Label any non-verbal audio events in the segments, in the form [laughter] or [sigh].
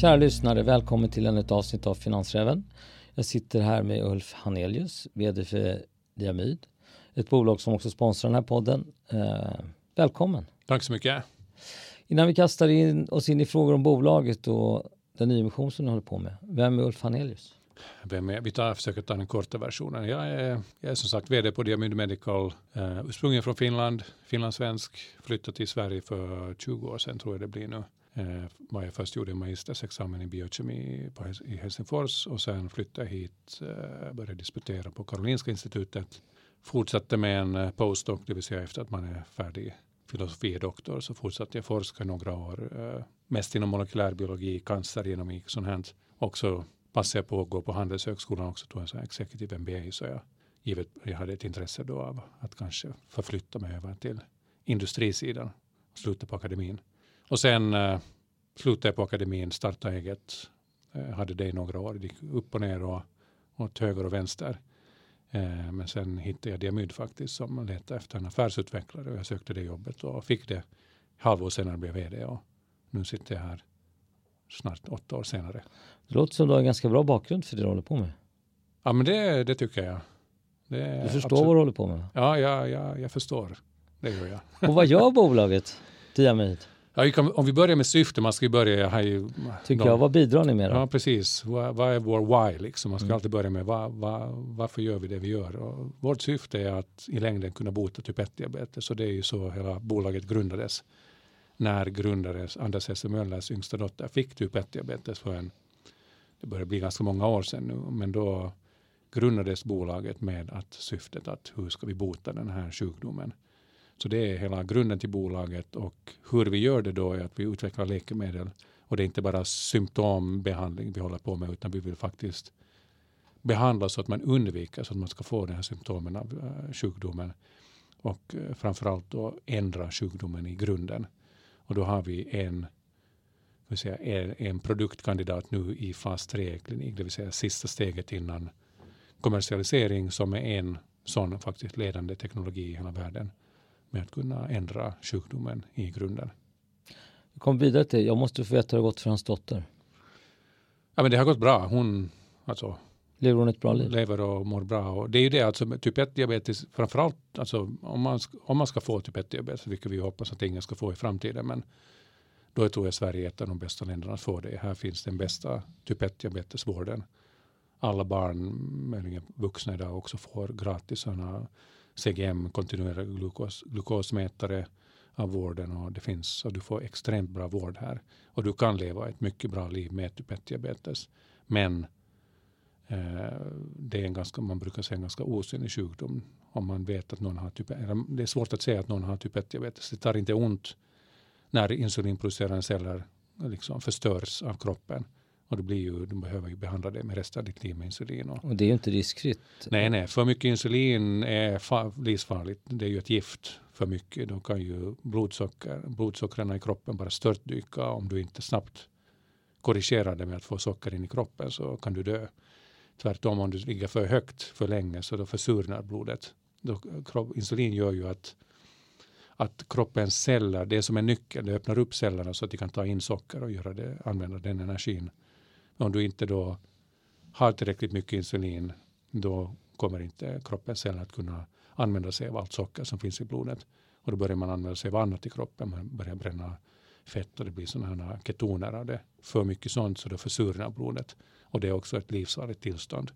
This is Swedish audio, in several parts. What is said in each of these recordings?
Kära lyssnare, välkommen till ännu ett avsnitt av Finansräven. Jag sitter här med Ulf Hanelius, VD för Diamyd, ett bolag som också sponsrar den här podden. Eh, välkommen! Tack så mycket! Innan vi kastar in oss in i frågor om bolaget och den nyemission som ni håller på med, vem är Ulf Hanelius? Vem är, vi tar, försöker ta den korta versionen. Jag är, jag är som sagt vd på Diamyd Medical, uh, ursprungligen från Finland, finlandssvensk, flyttade till Sverige för 20 år sedan tror jag det blir nu. Eh, vad jag först gjorde en magistersexamen i biokemi på, i Helsingfors och sen flyttade hit, eh, började disputera på Karolinska institutet. Fortsatte med en eh, postdoc, det vill säga efter att man är färdig filosofidoktor så fortsatte jag forska några år, eh, mest inom molekylärbiologi, cancergenomik och sånt här. Också passade jag på att gå på Handelshögskolan också, tog en sån executive MBA, så jag, givet, jag hade ett intresse då av att kanske förflytta mig över till industrisidan, sluta på akademin. Och sen eh, slutade jag på akademin, startade eget, eh, hade det i några år, gick upp och ner och åt höger och vänster. Eh, men sen hittade jag Diamyd faktiskt som letade efter en affärsutvecklare och jag sökte det jobbet och fick det halvår senare blev jag vd och nu sitter jag här snart åtta år senare. Det låter som du har en ganska bra bakgrund för det du håller på med. Ja, men det, det tycker jag. Det du förstår absolut. vad du håller på med? Ja, ja, ja, jag förstår. Det gör jag. Och vad gör [laughs] bolaget Diamid? Ja, om vi börjar med syfte, man ska ju börja här Tycker de, jag, vad bidrar ni med då? Ja, precis. Vad, vad är vår why liksom? Man ska mm. alltid börja med vad, vad, varför gör vi det vi gör? Och vårt syfte är att i längden kunna bota typ 1-diabetes så det är ju så hela bolaget grundades när grundades Anders Hesse Möllers yngsta dotter fick typ 1-diabetes för en, det börjar bli ganska många år sedan nu, men då grundades bolaget med att syftet att hur ska vi bota den här sjukdomen. Så det är hela grunden till bolaget och hur vi gör det då är att vi utvecklar läkemedel. Och det är inte bara symptombehandling vi håller på med utan vi vill faktiskt behandla så att man undviker så att man ska få den här symptomen av eh, sjukdomen. Och eh, framförallt då ändra sjukdomen i grunden. Och då har vi en, vill säga, en, en produktkandidat nu i fas 3-klinik, det vill säga sista steget innan kommersialisering som är en sån faktiskt ledande teknologi i hela världen med att kunna ändra sjukdomen i grunden. Vi kommer vidare till, jag måste få veta hur det gått för hans dotter. Ja, men det har gått bra. Hon, alltså, Lever hon ett bra liv? Lever och mår bra. Och det är ju det, alltså typ 1-diabetes, framförallt alltså, om, man, om man ska få typ 1-diabetes, vilket vi hoppas att ingen ska få i framtiden, men då tror jag Sverige är ett av de bästa länderna att få det. Här finns den bästa typ 1-diabetesvården. Alla barn, möjligen vuxna idag, också får gratis sådana CGM, kontinuerliga glukos, glukosmätare av vården och det finns och du får extremt bra vård här. Och du kan leva ett mycket bra liv med typ 1-diabetes. Men Eh, det är en ganska, man brukar säga en ganska osynlig sjukdom. Om man vet att någon har typ, det är svårt att säga att någon har typ 1-diabetes. Det tar inte ont när insulinproducerande celler liksom förstörs av kroppen. Och det blir ju, du behöver ju behandla det med resten av ditt liv med insulin. Och, och det är ju inte riskfritt. Nej, nej, för mycket insulin är livsfarligt. Det är ju ett gift för mycket. Då kan ju blodsocker, blodsockren i kroppen bara störtdyka. Om du inte snabbt korrigerar det med att få socker in i kroppen så kan du dö. Tvärtom om du ligger för högt för länge så då försurnar blodet. Då, insulin gör ju att, att kroppens celler, det är som en nyckel, det öppnar upp cellerna så att de kan ta in socker och göra det, använda den energin. Om du inte då har tillräckligt mycket insulin då kommer inte kroppen sen att kunna använda sig av allt socker som finns i blodet. Och då börjar man använda sig av annat i kroppen. Man börjar bränna fett och det blir sådana här ketoner av det. För mycket sånt så då försurnar blodet. Och det är också ett livsfarligt tillstånd,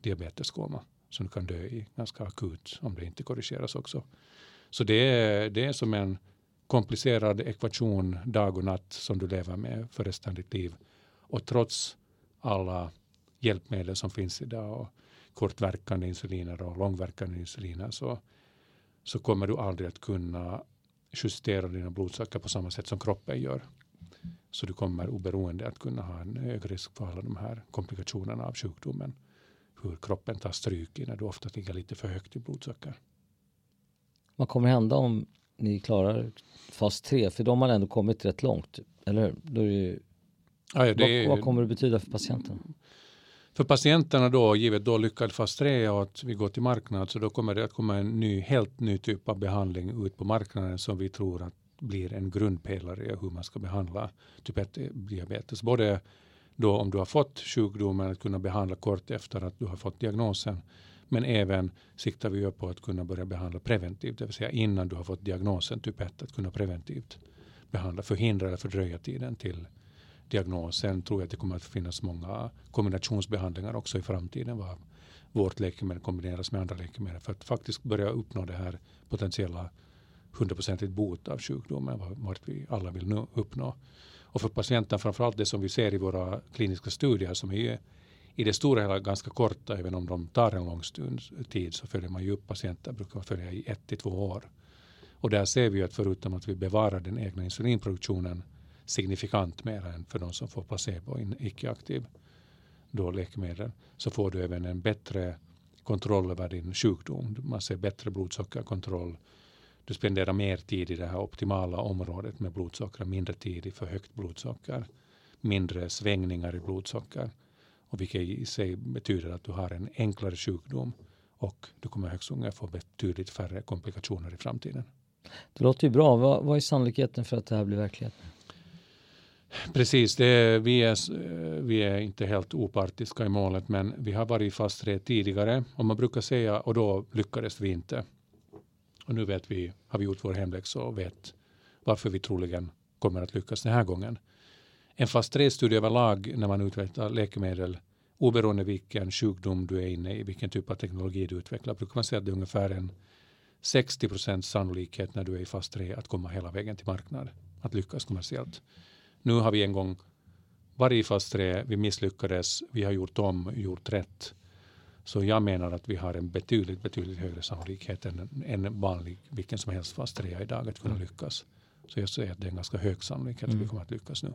diabeteskoma, som du kan dö i ganska akut om det inte korrigeras också. Så det är, det är som en komplicerad ekvation dag och natt som du lever med för resten av ditt liv. Och trots alla hjälpmedel som finns idag och kortverkande insuliner och långverkande insuliner så, så kommer du aldrig att kunna justera dina blodsocker på samma sätt som kroppen gör. Så du kommer oberoende att kunna ha en hög risk för alla de här komplikationerna av sjukdomen. Hur kroppen tar stryk när du ofta ligger lite för högt i blodsocker. Vad kommer hända om ni klarar fas 3? För de har ändå kommit rätt långt, typ. eller hur? Då är det, ja, vad, vad, kommer det betyda för patienten? För patienterna då, givet då lyckad fas 3 och att vi går till marknad, så då kommer det att komma en ny, helt ny typ av behandling ut på marknaden som vi tror att blir en grundpelare i hur man ska behandla typ 1-diabetes. Både då om du har fått sjukdomen att kunna behandla kort efter att du har fått diagnosen. Men även siktar vi på att kunna börja behandla preventivt, det vill säga innan du har fått diagnosen typ 1, att kunna preventivt behandla, förhindra eller fördröja tiden till diagnosen tror jag att det kommer att finnas många kombinationsbehandlingar också i framtiden. Var vårt läkemedel kombineras med andra läkemedel för att faktiskt börja uppnå det här potentiella hundraprocentigt bot av sjukdomen, vart vi alla vill nu uppnå. Och för patienten framförallt det som vi ser i våra kliniska studier som är i det stora hela ganska korta, även om de tar en lång stund tid så följer man ju upp patienter, brukar man följa i ett till två år. Och där ser vi att förutom att vi bevarar den egna insulinproduktionen signifikant mer än för de som får placebo, icke-aktiv då läkemedel, så får du även en bättre kontroll över din sjukdom. Man ser bättre blodsockerkontroll. Du spenderar mer tid i det här optimala området med blodsocker, mindre tid i för högt blodsocker, mindre svängningar i blodsocker. Och vilket i sig betyder att du har en enklare sjukdom och du kommer högst unga få betydligt färre komplikationer i framtiden. Det låter ju bra. Vad, vad är sannolikheten för att det här blir verklighet? Precis, det, vi, är, eh, vi är inte helt opartiska i målet men vi har varit fast 3 tidigare och man brukar säga och då lyckades vi inte. Och nu vet vi, har vi gjort vår hemläxa och vet varför vi troligen kommer att lyckas den här gången. En fast 3-studie överlag när man utvecklar läkemedel oberoende vilken sjukdom du är inne i, vilken typ av teknologi du utvecklar, brukar man säga att det är ungefär en 60 procents sannolikhet när du är i fas 3 att komma hela vägen till marknad, att lyckas kommersiellt. Nu har vi en gång varit i fas 3, vi misslyckades, vi har gjort om, gjort rätt. Så jag menar att vi har en betydligt, betydligt högre sannolikhet än en vanlig, vilken som helst fas 3 idag att kunna mm. lyckas. Så jag säger att det är en ganska hög sannolikhet mm. att vi mm. kommer att lyckas nu.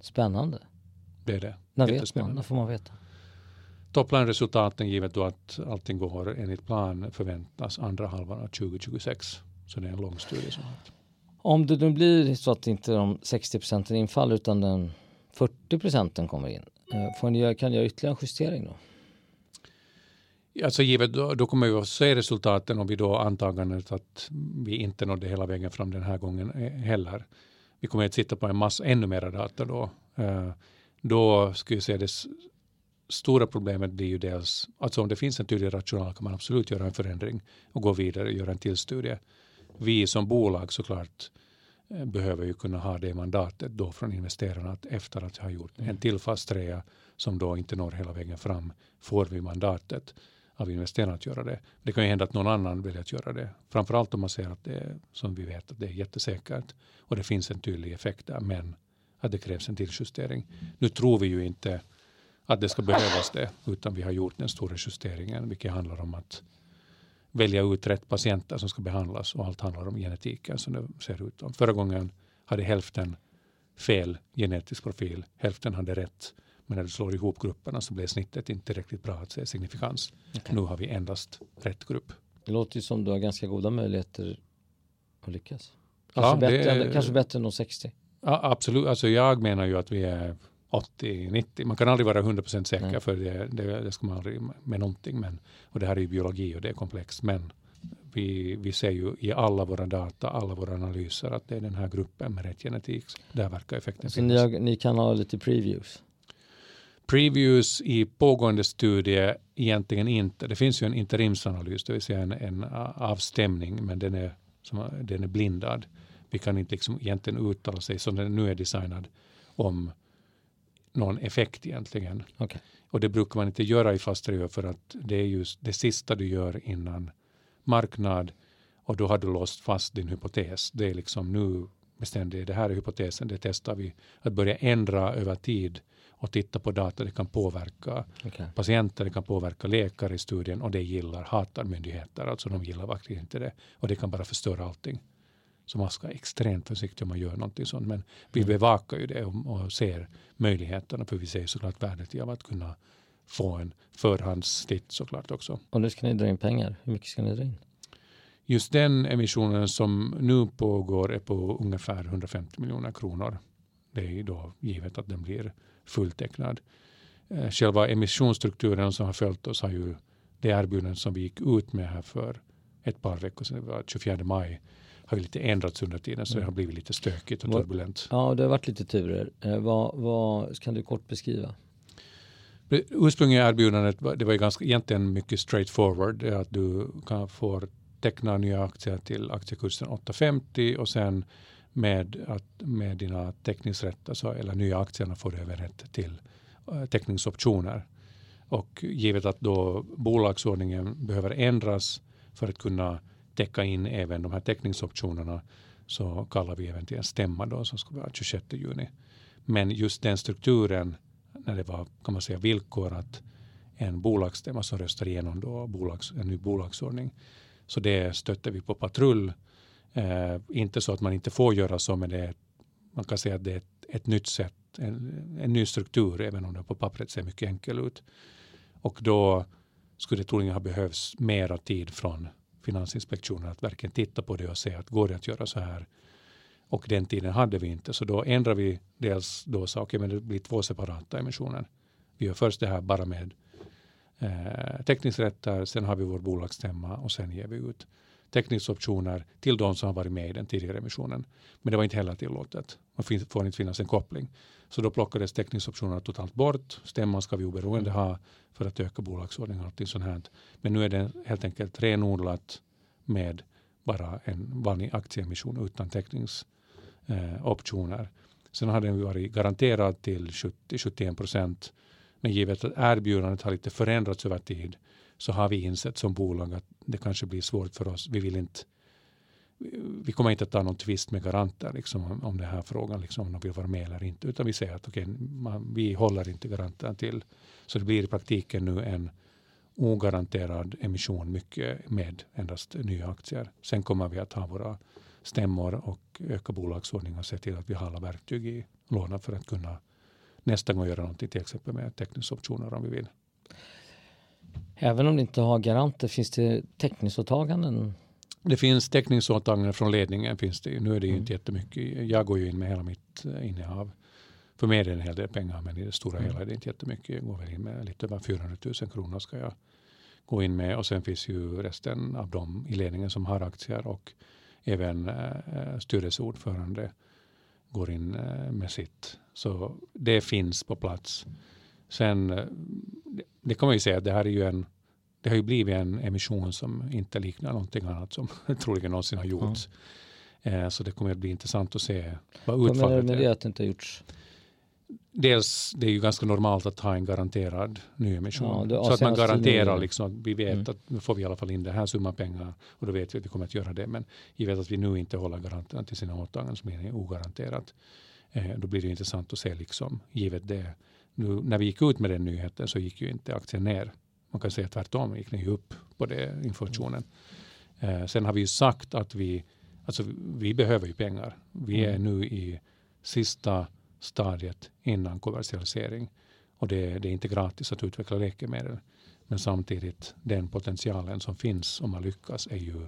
Spännande. Det är det. När vet man? När får man veta? Topplanresultaten givet då att allting går enligt plan förväntas andra halvan av 2026. Så det är en lång studie som har om det nu blir så att inte de 60 procenten infaller utan den 40 procenten kommer in. Eh, får ni, kan ni göra ytterligare en justering då? Alltså givet, då, då kommer vi att se resultaten om vi då antagandet att vi inte nådde hela vägen fram den här gången eh, heller. Vi kommer att sitta på en massa ännu mera data då. Eh, då skulle jag säga det stora problemet blir ju dels, alltså om det finns en tydlig rational kan man absolut göra en förändring och gå vidare och göra en till studie. Vi som bolag såklart eh, behöver ju kunna ha det mandatet då från investerarna att efter att ha gjort en till fast trea som då inte når hela vägen fram får vi mandatet av investerarna att göra det. Det kan ju hända att någon annan väljer att göra det. Framförallt om man ser att det är, som vi vet, att det är jättesäkert och det finns en tydlig effekt där, men att det krävs en tilljustering. Nu tror vi ju inte att det ska behövas det, utan vi har gjort den stora justeringen, vilket handlar om att välja ut rätt patienter som ska behandlas och allt handlar om genetiken som det ser ut. Förra gången hade hälften fel genetisk profil, hälften hade rätt. Men när du slår ihop grupperna så blir snittet inte tillräckligt bra att se signifikans. Okay. Nu har vi endast rätt grupp. Det låter ju som du har ganska goda möjligheter att lyckas. Kanske, ja, bättre, det, kanske bättre än de 60. Ja, absolut, alltså jag menar ju att vi är 80-90. Man kan aldrig vara 100% säker Nej. för det, det, det, ska man aldrig med någonting. Men, och det här är ju biologi och det är komplext. Men vi, vi ser ju i alla våra data, alla våra analyser att det är den här gruppen med rätt genetik. Där verkar effekten Så ni, ni kan ha lite previews? Previews i pågående studie egentligen inte. Det finns ju en interimsanalys, det vill säga en, en avstämning, men den är, som, den är blindad. Vi kan inte liksom egentligen uttala sig som den nu är designad om någon effekt egentligen. Okay. Och det brukar man inte göra i fast review för att det är just det sista du gör innan marknad och då har du låst fast din hypotes. Det är liksom nu bestämde det här är hypotesen, det testar vi. Att börja ändra över tid och titta på data, det kan påverka okay. patienter, det kan påverka läkare i studien och det gillar, hatar myndigheter, alltså de gillar verkligen inte det. Och det kan bara förstöra allting. Så man ska extremt försiktig om man gör någonting sånt. Men vi mm. bevakar ju det och, och ser möjligheterna, för vi ser såklart värdet i att kunna få en förhandstitt såklart också. Och nu ska ni dra in pengar. Hur mycket ska ni dra in? Just den emissionen som nu pågår är på ungefär 150 miljoner kronor. Det är då givet att den blir fulltecknad. Eh, själva emissionsstrukturen som har följt oss har ju det erbjudande som vi gick ut med här för ett par veckor sedan, det var 24 maj, har ju lite ändrats under tiden så det har blivit lite stökigt och turbulent. Ja, det har varit lite turer. Eh, vad, vad kan du kort beskriva? Ursprungliga erbjudandet det var ju ganska, egentligen mycket straightforward. Att du kan få teckna nya aktier till aktiekursen 850 och sen med, att, med dina teckningsrätter alltså, eller nya aktierna får du även rätt till uh, teckningsoptioner. Och givet att då bolagsordningen behöver ändras för att kunna täcka in även de här teckningsoptionerna så kallar vi även till en stämma då som ska vara 26 juni. Men just den strukturen när det var kan man säga villkor att en bolagsstämma som röstar igenom då bolags, en ny bolagsordning. Så det stötte vi på patrull. Eh, inte så att man inte får göra så men det är, man kan säga att det är ett, ett nytt sätt, en, en ny struktur även om det på pappret ser mycket enkel ut. Och då skulle det troligen ha behövts mera tid från Finansinspektionen att verkligen titta på det och se att går det att göra så här. Och den tiden hade vi inte så då ändrade vi dels då sa okej okay, men det blir två separata emissioner. Vi gör först det här bara med eh, teckningsrätter, sen har vi vår bolagsstämma och sen ger vi ut teckningsoptioner till de som har varit med i den tidigare emissionen. Men det var inte heller tillåtet. Man får inte finnas en koppling. Så då plockades teckningsoptionerna totalt bort. Stämman ska vi oberoende ha för att öka bolagsordningen och sånt här. Men nu är det helt enkelt renodlat med bara en vanlig aktieemission utan teckningsoptioner. Eh, Sen har den varit garanterad till 70-71 procent. Men givet att erbjudandet har lite förändrats över tid så har vi insett som bolag att det kanske blir svårt för oss. Vi vill inte vi kommer inte att ta någon tvist med garanter liksom, om, om den här frågan, liksom, om de vill vara med eller inte. Utan vi säger att okay, man, vi håller inte garanterna till. Så det blir i praktiken nu en ogaranterad emission mycket med endast nya aktier. Sen kommer vi att ha våra stämmor och öka bolagsordning och se till att vi har alla verktyg i lådan för att kunna nästa gång göra någonting, till exempel med teckningsoptioner om vi vill. Även om det inte har garanter, finns det täckningsåtaganden? Det finns täckningsåtaganden från ledningen. Finns det. Nu är det ju mm. inte jättemycket. Jag går ju in med hela mitt eh, innehav. För mig är det en hel del pengar men i det stora mm. hela är det inte jättemycket. Jag går väl in med lite över 400 000 kronor ska jag gå in med och sen finns ju resten av dem i ledningen som har aktier och även äh, styrelseordförande går in äh, med sitt. Så det finns på plats. Sen, äh, det kan man ju säga det här är ju en det har ju blivit en emission som inte liknar någonting annat som [laughs] troligen någonsin har gjorts. Mm. så det kommer att bli intressant att se vad utfallet är. Vad menar du med det att det inte har gjorts? dels det är ju ganska normalt att ha en garanterad nyemission. Ja, så att man garanterar liksom att vi vet mm. att nu får vi i alla fall in den här summan pengar och då vet vi att vi kommer att göra det. Men vi vet att vi nu inte håller garanterna till sina åtaganden som är ogaranterat. Eh, då blir det intressant att se liksom givet det. Nu, när vi gick ut med den nyheten så gick ju inte aktien ner. Man kan säga tvärtom, gick den ju upp på det informationen. Eh, sen har vi ju sagt att vi, alltså vi behöver ju pengar. Vi är mm. nu i sista stadiet innan kommersialisering. Och det, det, är inte gratis att utveckla läkemedel. Men samtidigt den potentialen som finns om man lyckas är ju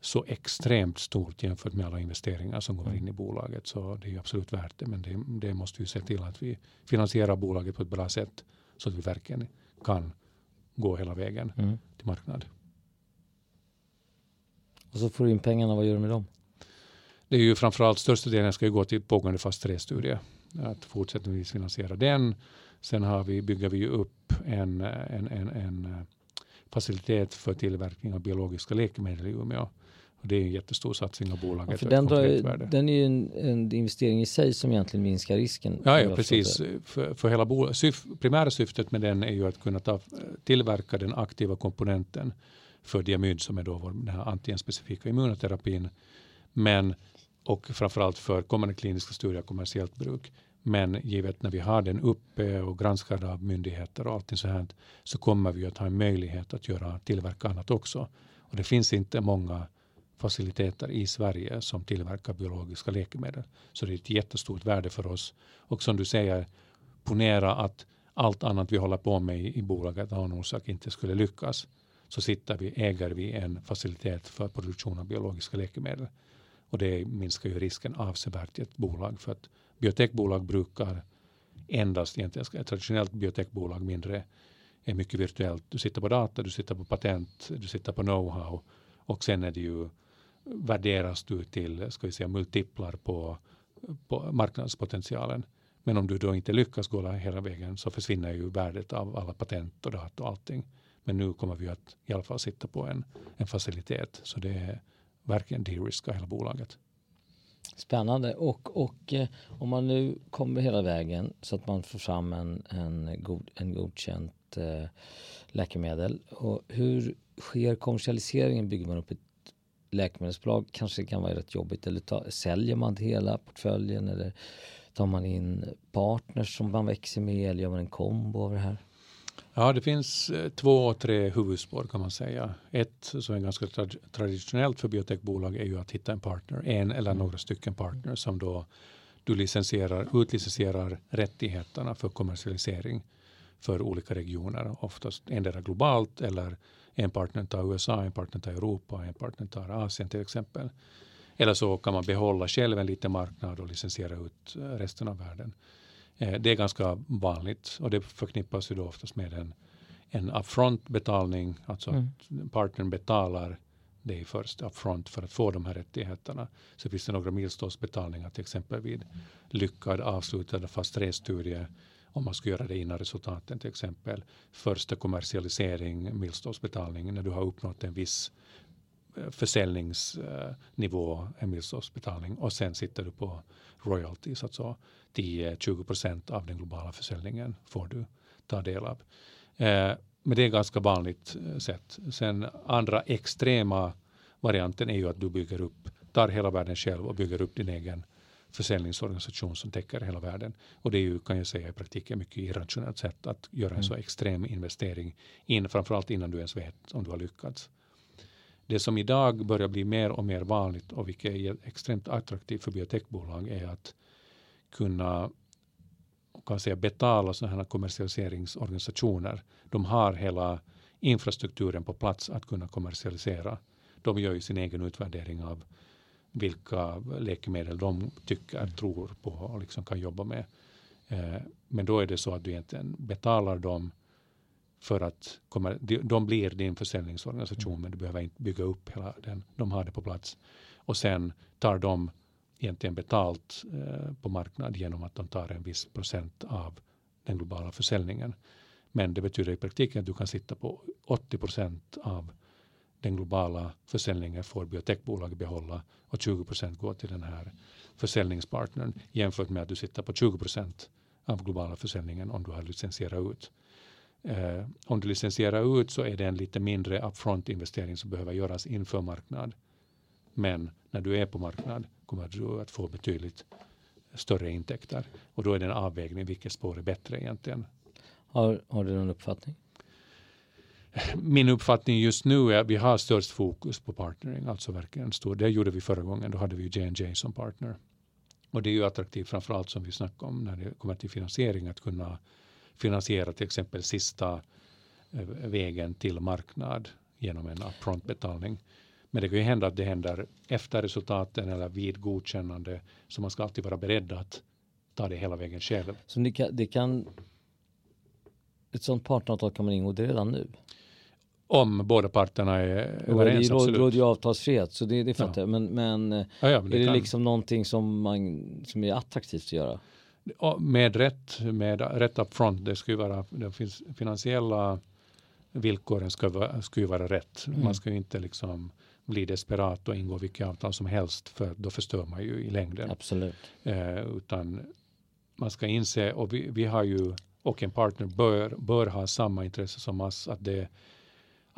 så extremt stort jämfört med alla investeringar som går mm. in i bolaget. Så det är absolut värt det. Men det, det måste ju se till att vi finansierar bolaget på ett bra sätt så att vi verkligen kan gå hela vägen mm. till marknad. Och så får du in pengarna, vad gör du med dem? Det är ju framförallt största delen ska ju gå till pågående fas 3-studie. Att fortsättningsvis finansiera den. Sen har vi, bygger vi upp en, en, en, en eh, facilitet för tillverkning av biologiska läkemedel i Umeå. Och det är en jättestor satsning av bolaget. Ja, för den, drar, den är ju en, en, investering i sig som egentligen minskar risken. Ja, ja precis. För, för hela bolag, syf, primära syftet med den är ju att kunna ta, tillverka den aktiva komponenten för diamyd som är då vår, den här antigenspecifika immunoterapin. Men och framförallt för kommande kliniska studier kommersiellt bruk. Men givet när vi har den uppe och granskad av myndigheter och allting så här så kommer vi att ha en möjlighet att göra tillverka annat också. Och det finns inte många faciliteter i Sverige som tillverkar biologiska läkemedel. Så det är ett jättestort värde för oss. Och som du säger, ponera att allt annat vi håller på med i, i bolaget av någon orsak inte skulle lyckas. Så sitter vi, äger vi en facilitet för produktion av biologiska läkemedel. Och det minskar ju risken avsevärt i ett bolag. För att biotekbolag brukar endast, egentligen ett traditionellt biotekbolag mindre, är mycket virtuellt. Du sitter på data, du sitter på patent, du sitter på know-how och sen är det ju värderas du till ska vi säga, multiplar på, på marknadspotentialen. Men om du då inte lyckas gå hela vägen så försvinner ju värdet av alla patent och data och allting. Men nu kommer vi att i alla fall sitta på en, en facilitet. Så det är verkligen de-riska hela bolaget. Spännande. Och, och eh, om man nu kommer hela vägen så att man får fram en, en, god, en godkänt eh, läkemedel. Och hur sker kommersialiseringen? Bygger man upp ett läkemedelsbolag? Kanske kan vara rätt jobbigt. Eller ta, säljer man hela portföljen? Eller tar man in partners som man växer med? Eller gör man en kombo av det här? Ja, det finns eh, två, tre huvudspår kan man säga. Ett som är ganska tra traditionellt för biotechbolag är ju att hitta en partner, en eller mm. några stycken partners som då du licensierar, utlicensierar rättigheterna för kommersialisering för olika regioner, oftast endera globalt eller en partner tar USA, en partner tar Europa, en partner tar Asien till exempel. Eller så kan man behålla själv en liten marknad och licensiera ut eh, resten av världen. Eh, det är ganska vanligt och det förknippas ju då oftast med en, en upfront betalning, alltså mm. att partnern betalar dig först upfront för att få de här rättigheterna. Så finns det några milstolsbetalningar till exempel vid lyckad avslutad fas 3-studie om man ska göra det innan resultaten till exempel. Första kommersialisering, milstolsbetalning när du har uppnått en viss eh, försäljningsnivå, eh, en milstolsbetalning och sen sitter du på royalties, alltså 10-20 procent av den globala försäljningen får du ta del av. Eh, men det är ganska vanligt sätt. Sen andra extrema varianten är ju att du bygger upp, tar hela världen själv och bygger upp din egen försäljningsorganisation som täcker hela världen. Och det är ju, kan jag säga, i praktiken mycket irrationellt sätt att göra en mm. så extrem investering in, framförallt innan du ens vet om du har lyckats. Det som idag börjar bli mer och mer vanligt och vilket är extremt attraktivt för biotechbolag är att kunna kan säga, betala sådana här kommersialiseringsorganisationer. De har hela infrastrukturen på plats att kunna kommersialisera. De gör ju sin egen utvärdering av vilka läkemedel de tycker, tror på och liksom kan jobba med. Eh, men då är det så att du egentligen betalar dem för att komma, de blir din försäljningsorganisation mm. men du behöver inte bygga upp hela den. De har det på plats. Och sen tar de egentligen betalt eh, på marknad genom att de tar en viss procent av den globala försäljningen. Men det betyder i praktiken att du kan sitta på 80 procent av den globala försäljningen får biotechbolaget behålla och 20 procent går till den här försäljningspartnern jämfört med att du sitter på 20 procent av globala försäljningen om du har licensierat ut. Eh, om du licensierar ut så är det en lite mindre upfront investering som behöver göras inför marknad. Men när du är på marknad kommer du att få betydligt större intäkter. Och då är det en avvägning vilket spår är bättre egentligen. Har, har du någon uppfattning? Min uppfattning just nu är att vi har störst fokus på partnering, alltså verkligen stor. Det gjorde vi förra gången, då hade vi J&J som partner. Och det är ju attraktivt framförallt som vi snackade om när det kommer till finansiering att kunna finansiera till exempel sista eh, vägen till marknad genom en upfront betalning. Men det kan ju hända att det händer efter resultaten eller vid godkännande. Så man ska alltid vara beredd att ta det hela vägen själv. Så det kan, det kan ett sådant partneravtal kan man ingå det redan nu? Om båda parterna är överens. Det råder ju avtalsfrihet så det, det fattar ja. jag. Men, men, ja, ja, men det är det kan... liksom någonting som, man, som är attraktivt att göra? Med rätt, med rätt upfront. Det ska ju vara, de finansiella villkoren ska, vara, ska ju vara rätt. Mm. Man ska ju inte liksom bli desperat och ingå vilka avtal som helst för då förstör man ju i längden. Absolut. Eh, utan man ska inse, och vi, vi har ju, och en partner bör, bör ha samma intresse som oss, att det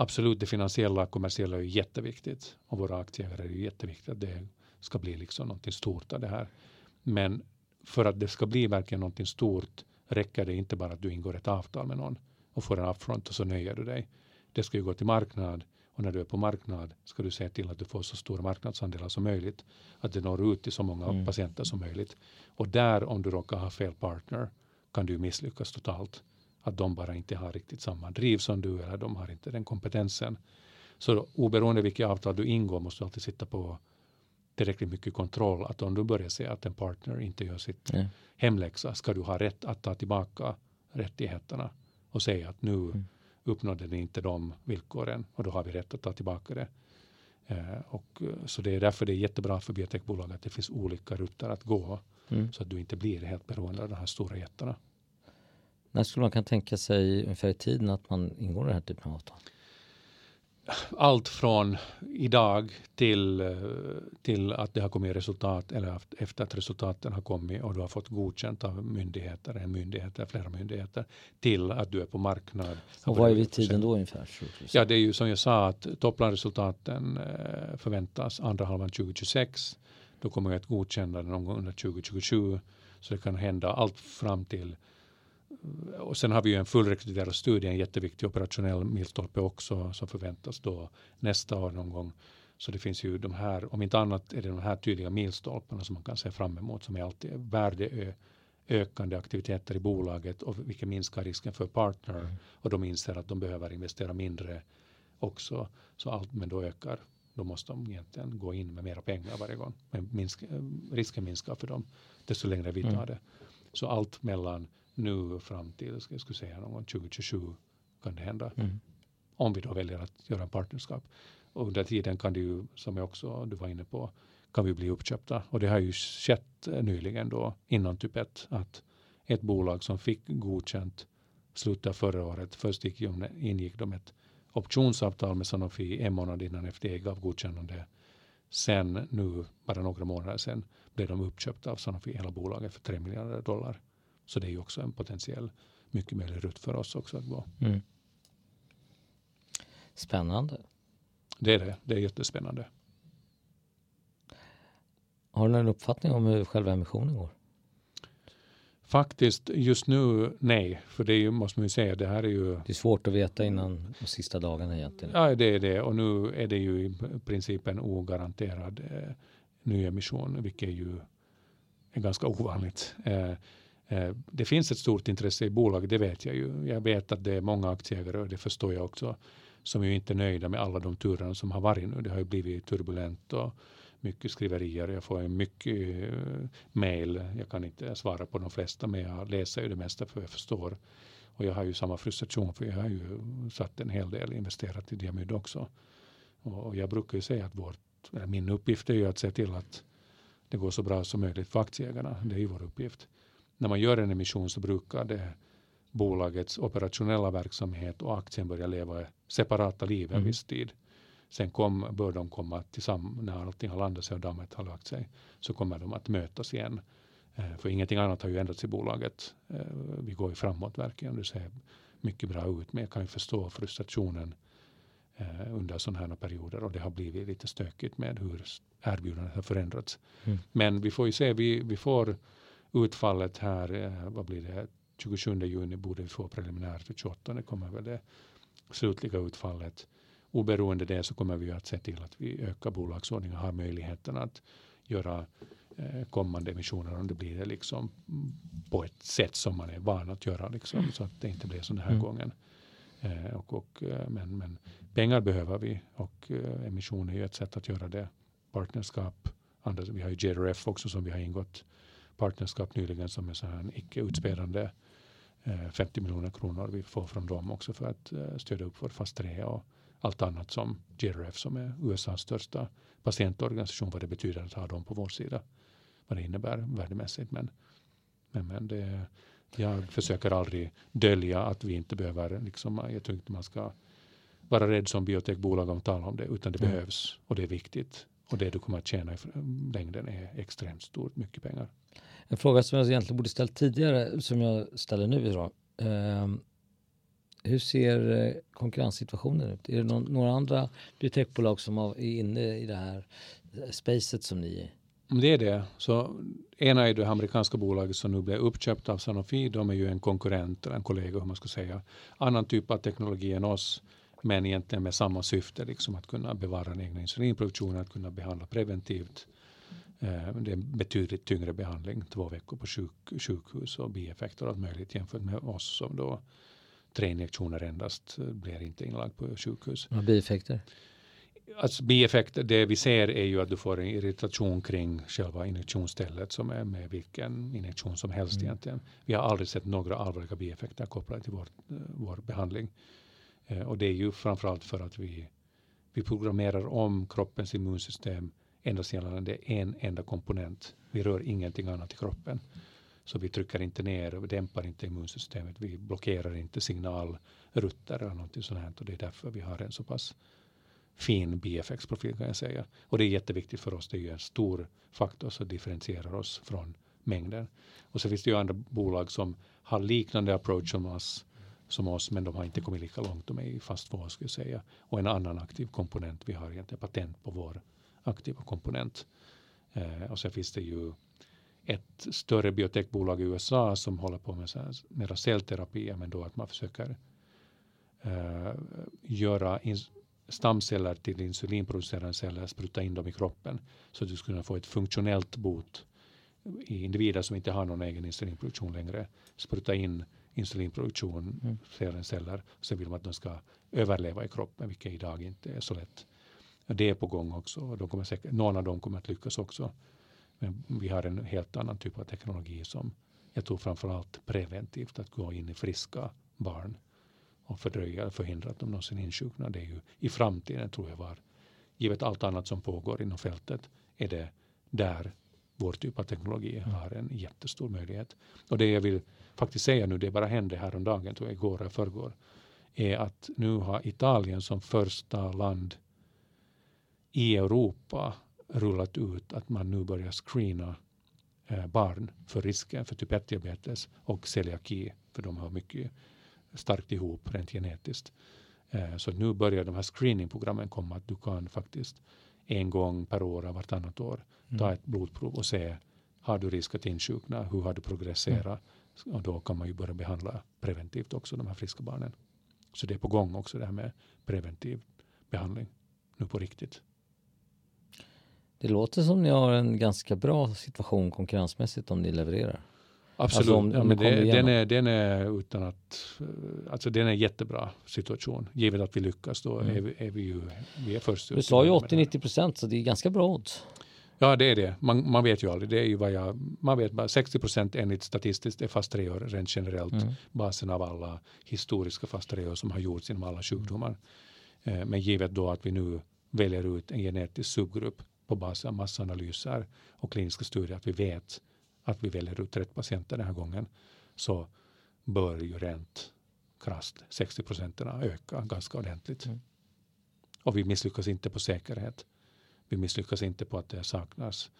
absolut det finansiella och kommersiella är jätteviktigt och våra aktieägare är jätteviktigt att det ska bli liksom någonting stort av det här. Men för att det ska bli verkligen någonting stort räcker det inte bara att du ingår ett avtal med någon och får en upfront och så nöjer du dig. Det ska ju gå till marknad och när du är på marknad ska du se till att du får så stora marknadsandelar som möjligt. Att det når ut till så många mm. patienter som möjligt. Och där om du råkar ha fel partner kan du misslyckas totalt. Att de bara inte har riktigt samma driv som du eller de har inte den kompetensen. Så oberoende vilket avtal du ingår måste du alltid sitta på tillräckligt mycket kontroll. Att om du börjar se att en partner inte gör sitt mm. hemläxa ska du ha rätt att ta tillbaka rättigheterna och säga att nu mm uppnådde ni inte de villkoren och då har vi rätt att ta tillbaka det. Eh, och, eh, så det är därför det är jättebra för biotekbolag att det finns olika rutter att gå. Mm. Så att du inte blir helt beroende av de här stora jättarna. När skulle man kunna tänka sig ungefär i tiden att man ingår i den här typen av avtal? allt från idag till, eh, till att det har kommit resultat eller efter att resultaten har kommit och du har fått godkänt av myndigheter, en myndighet eller flera myndigheter till att du är på marknad. Och vad är vi tiden då ungefär? Ja, det är ju som jag sa att topplanresultaten eh, förväntas andra halvan 2026. Då kommer ett godkännande någon gång under 2027. Så det kan hända allt fram till och sen har vi ju en fullrekryterad studie, en jätteviktig operationell milstolpe också som förväntas då nästa år någon gång. Så det finns ju de här, om inte annat är det de här tydliga milstolparna som man kan se fram emot som är alltid värdeökande aktiviteter i bolaget och vilket minskar risken för partner mm. och de inser att de behöver investera mindre också. Så allt, men då ökar, då måste de egentligen gå in med mera pengar varje gång. Men minska, risken minskar för dem desto längre vi tar mm. det. Så allt mellan nu fram till ska jag skulle säga någon 2027 kan det hända. Mm. Om vi då väljer att göra en partnerskap. Och under tiden kan det ju, som jag också du var inne på, kan vi bli uppköpta. Och det har ju skett eh, nyligen då innan typ 1 att ett bolag som fick godkänt slutet förra året, först gick, ingick de ett optionsavtal med Sanofi en månad innan FDA gav godkännande. Sen nu, bara några månader sen, blev de uppköpta av Sanofi, hela bolaget, för 3 miljarder dollar. Så det är ju också en potentiell mycket möjlig rutt för oss också att gå. Mm. Spännande. Det är det. Det är jättespännande. Har du någon uppfattning om hur själva emissionen går? Faktiskt just nu nej, för det är ju, måste man ju säga, det här är ju... Det är svårt att veta innan de sista dagarna egentligen. Ja, det är det och nu är det ju i princip en ogaranterad eh, nyemission, vilket är ju är ganska ovanligt. Eh, Eh, det finns ett stort intresse i bolaget, det vet jag ju. Jag vet att det är många aktieägare och det förstår jag också som ju inte är nöjda med alla de turerna som har varit nu. Det har ju blivit turbulent och mycket skriverier. Jag får mycket eh, mail. Jag kan inte svara på de flesta men jag läser ju det mesta för jag förstår. Och jag har ju samma frustration för jag har ju satt en hel del investerat i Diamyd också. Och, och jag brukar ju säga att vårt, min uppgift är ju att se till att det går så bra som möjligt för aktieägarna. Det är ju vår uppgift när man gör en emission så brukar det bolagets operationella verksamhet och aktien börja leva separata liv en mm. viss tid. Sen kom, bör de komma tillsammans, när allting har landat sig och dammet har lagt sig, så kommer de att mötas igen. Eh, för ingenting annat har ju ändrats i bolaget. Eh, vi går ju framåt verkligen. Det ser mycket bra ut, men jag kan ju förstå frustrationen eh, under sådana här perioder och det har blivit lite stökigt med hur erbjudandet har förändrats. Mm. Men vi får ju se, vi, vi får utfallet här, eh, vad blir det, 27 juni borde vi få preliminärt, 28 det kommer väl det slutliga utfallet. Oberoende det så kommer vi att se till att vi ökar bolagsordningen och har möjligheten att göra eh, kommande emissioner om det blir det liksom på ett sätt som man är van att göra liksom, så att det inte blir så den här mm. gången. Eh, och, och, men, men pengar behöver vi och emission är ju ett sätt att göra det. Partnerskap, andra, vi har ju JRF också som vi har ingått partnerskap nyligen som är så här icke utspelande 50 eh, miljoner kronor vi får från dem också för att eh, stödja upp vår fas 3 och allt annat som GRF som är USAs största patientorganisation vad det betyder att ha dem på vår sida. Vad det innebär värdemässigt. Men, men, men det, jag försöker aldrig dölja att vi inte behöver, liksom, jag tror inte man ska vara rädd som biotekbolag om att tala om det, utan det mm. behövs och det är viktigt. Och det du kommer att tjäna i längden är extremt stort, mycket pengar. En fråga som jag egentligen borde ställt tidigare, som jag ställer nu idag. Eh, hur ser eh, konkurrenssituationen ut? Är det någon, några andra biotechbolag som är inne i det här eh, spacet som ni är? Mm, det är det. Så ena är det amerikanska bolaget som nu blev uppköpt av Sanofi. De är ju en konkurrent, eller en kollega hur man ska säga. Annan typ av teknologi än oss, men egentligen med samma syfte, liksom att kunna bevara den egna insulinproduktionen, att kunna behandla preventivt Eh, det är en betydligt tyngre behandling, två veckor på sjuk, sjukhus och bieffekter och allt möjligt jämfört med oss som då tre injektioner endast eh, blir inte inlagd på sjukhus. Vad bieffekter? Alltså bieffekter, det vi ser är ju att du får en irritation kring själva injektionsstället som är med vilken injektion som helst mm. egentligen. Vi har aldrig sett några allvarliga bieffekter kopplade till vår, eh, vår behandling. Och det är ju framförallt för att vi Vi programmerar om kroppens immunsystem endast gällande en enda komponent. Vi rör ingenting annat i kroppen. Så vi trycker inte ner och dämpar inte immunsystemet. Vi blockerar inte signalrutter eller någonting sånt här. Och det är därför vi har en så pass fin bieffektsprofil kan jag säga. Och det är jätteviktigt för oss. Det är ju en stor faktor som differentierar oss från mängden. Och så finns det ju andra bolag som har liknande approach som oss, som oss men de har inte kommit lika långt. De är i fast två skulle jag säga. Och en annan aktiv komponent. Vi har egentligen patent på vår aktiva komponent. Eh, och så finns det ju ett större biotekbolag i USA som håller på med så här, mera cellterapi, men då att man försöker uh, göra stamceller till insulinproducerande celler, spruta in dem i kroppen så att du skulle kunna få ett funktionellt bot i individer som inte har någon egen insulinproduktion längre. Spruta in insulinproduktion, mm. celler, sen vill man att de ska överleva i kroppen, vilket idag inte är så lätt. Det är på gång också. De kommer säkert, någon av dem kommer att lyckas också. Men vi har en helt annan typ av teknologi som jag tror framförallt preventivt att gå in i friska barn och fördröja eller förhindra att de någonsin insjuknar. Det är ju i framtiden tror jag var, givet allt annat som pågår inom fältet, är det där vår typ av teknologi mm. har en jättestor möjlighet. Och det jag vill faktiskt säga nu, det bara hände häromdagen, tror jag, igår eller förrgår, är att nu har Italien som första land i Europa rullat ut att man nu börjar screena eh, barn för risken för typ 1-diabetes och celiaki, för de har mycket starkt ihop rent genetiskt. Eh, så nu börjar de här screeningprogrammen komma att du kan faktiskt en gång per år, vartannat år, mm. ta ett blodprov och se har du risk att insjukna, hur har du progresserat mm. och då kan man ju börja behandla preventivt också de här friska barnen. Så det är på gång också det här med preventiv behandling nu på riktigt. Det låter som ni har en ganska bra situation konkurrensmässigt om ni levererar. Absolut, alltså om, ja, men det, den, är, den är utan att, alltså den är jättebra situation. Givet att vi lyckas då mm. är, vi, är vi ju vi är först Du sa ju 80-90 procent så det är ganska bra odds. Ja det är det. Man, man vet ju aldrig. Det är ju vad jag, man vet bara 60 procent enligt statistiskt är fast tre år rent generellt. Mm. Basen av alla historiska fast tre år som har gjorts inom alla sjukdomar. Eh, men givet då att vi nu väljer ut en genetisk subgrupp på basis av massanalyser och kliniska studier att vi vet att vi väljer ut rätt patienter den här gången så bör ju rent krasst 60 procenten öka ganska ordentligt. Mm. Och vi misslyckas inte på säkerhet. Vi misslyckas inte på att det saknas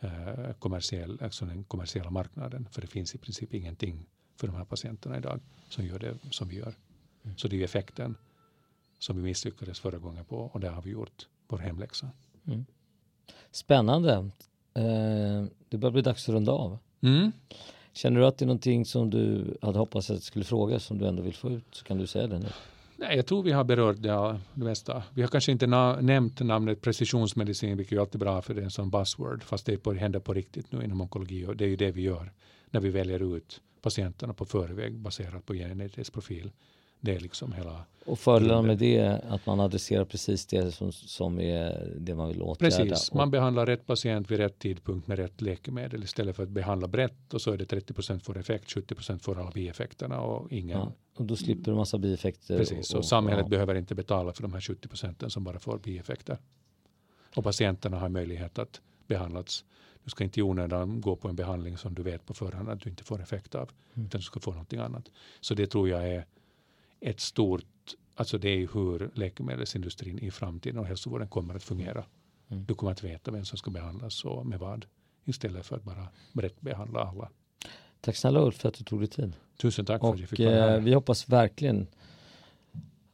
eh, kommersiell, alltså den kommersiella marknaden. För det finns i princip ingenting för de här patienterna idag som gör det som vi gör. Mm. Så det är effekten som vi misslyckades förra gången på och där har vi gjort vår hemläxa. Mm. Spännande. Eh, det börjar bli dags att runda av. Mm. Känner du att det är någonting som du hade hoppats att jag skulle fråga som du ändå vill få ut så kan du säga det nu. Nej, jag tror vi har berört det, det mesta. Vi har kanske inte na nämnt namnet precisionsmedicin, vilket är alltid bra för det är en sån buzzword, fast det på, händer på riktigt nu inom onkologi och det är ju det vi gör när vi väljer ut patienterna på förväg baserat på genetisk profil. Det är liksom hela... Och fördelen med det är att man adresserar precis det som, som är det man vill åtgärda. Precis, man behandlar rätt patient vid rätt tidpunkt med rätt läkemedel istället för att behandla brett och så är det 30 procent får effekt, 70 procent får alla bieffekterna och ingen. Ja, och då slipper du massa bieffekter. Precis, och, och, och samhället ja. behöver inte betala för de här 70 procenten som bara får bieffekter. Och patienterna har möjlighet att behandlas du ska inte i onödan gå på en behandling som du vet på förhand att du inte får effekt av. Mm. Utan du ska få någonting annat. Så det tror jag är ett stort, alltså det är hur läkemedelsindustrin i framtiden och hälsovården kommer att fungera. Mm. Du kommer att veta vem som ska behandlas och med vad istället för att bara brett behandla alla. Tack snälla Ulf för att du tog dig tid. Tusen tack för och, att jag fick vara här. Vi hoppas verkligen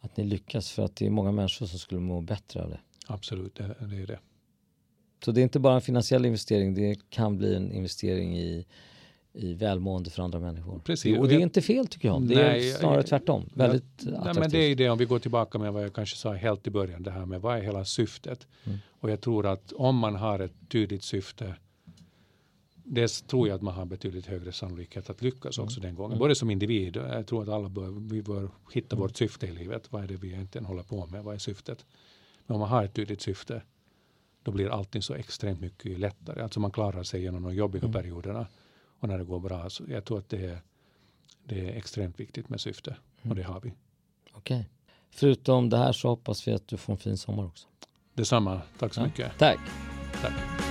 att ni lyckas för att det är många människor som skulle må bättre av det. Absolut, det, det är det. Så det är inte bara en finansiell investering, det kan bli en investering i i välmående för andra människor. Precis. Och det är inte fel tycker jag. Det nej, är snarare tvärtom. Väldigt nej, attraktivt. men det är det om vi går tillbaka med vad jag kanske sa helt i början. Det här med vad är hela syftet? Mm. Och jag tror att om man har ett tydligt syfte det tror jag att man har betydligt högre sannolikhet att lyckas mm. också mm. den gången. Både som individ, jag tror att alla bör, vi bör hitta mm. vårt syfte i livet. Vad är det vi egentligen håller på med? Vad är syftet? Men om man har ett tydligt syfte då blir allting så extremt mycket lättare. Alltså man klarar sig genom de jobbiga mm. perioderna och när det går bra. Så jag tror att det är, det är extremt viktigt med syfte mm. och det har vi. Okej. Okay. förutom det här så hoppas vi att du får en fin sommar också. Detsamma. Tack så Ja. mycket. Tack! Tack.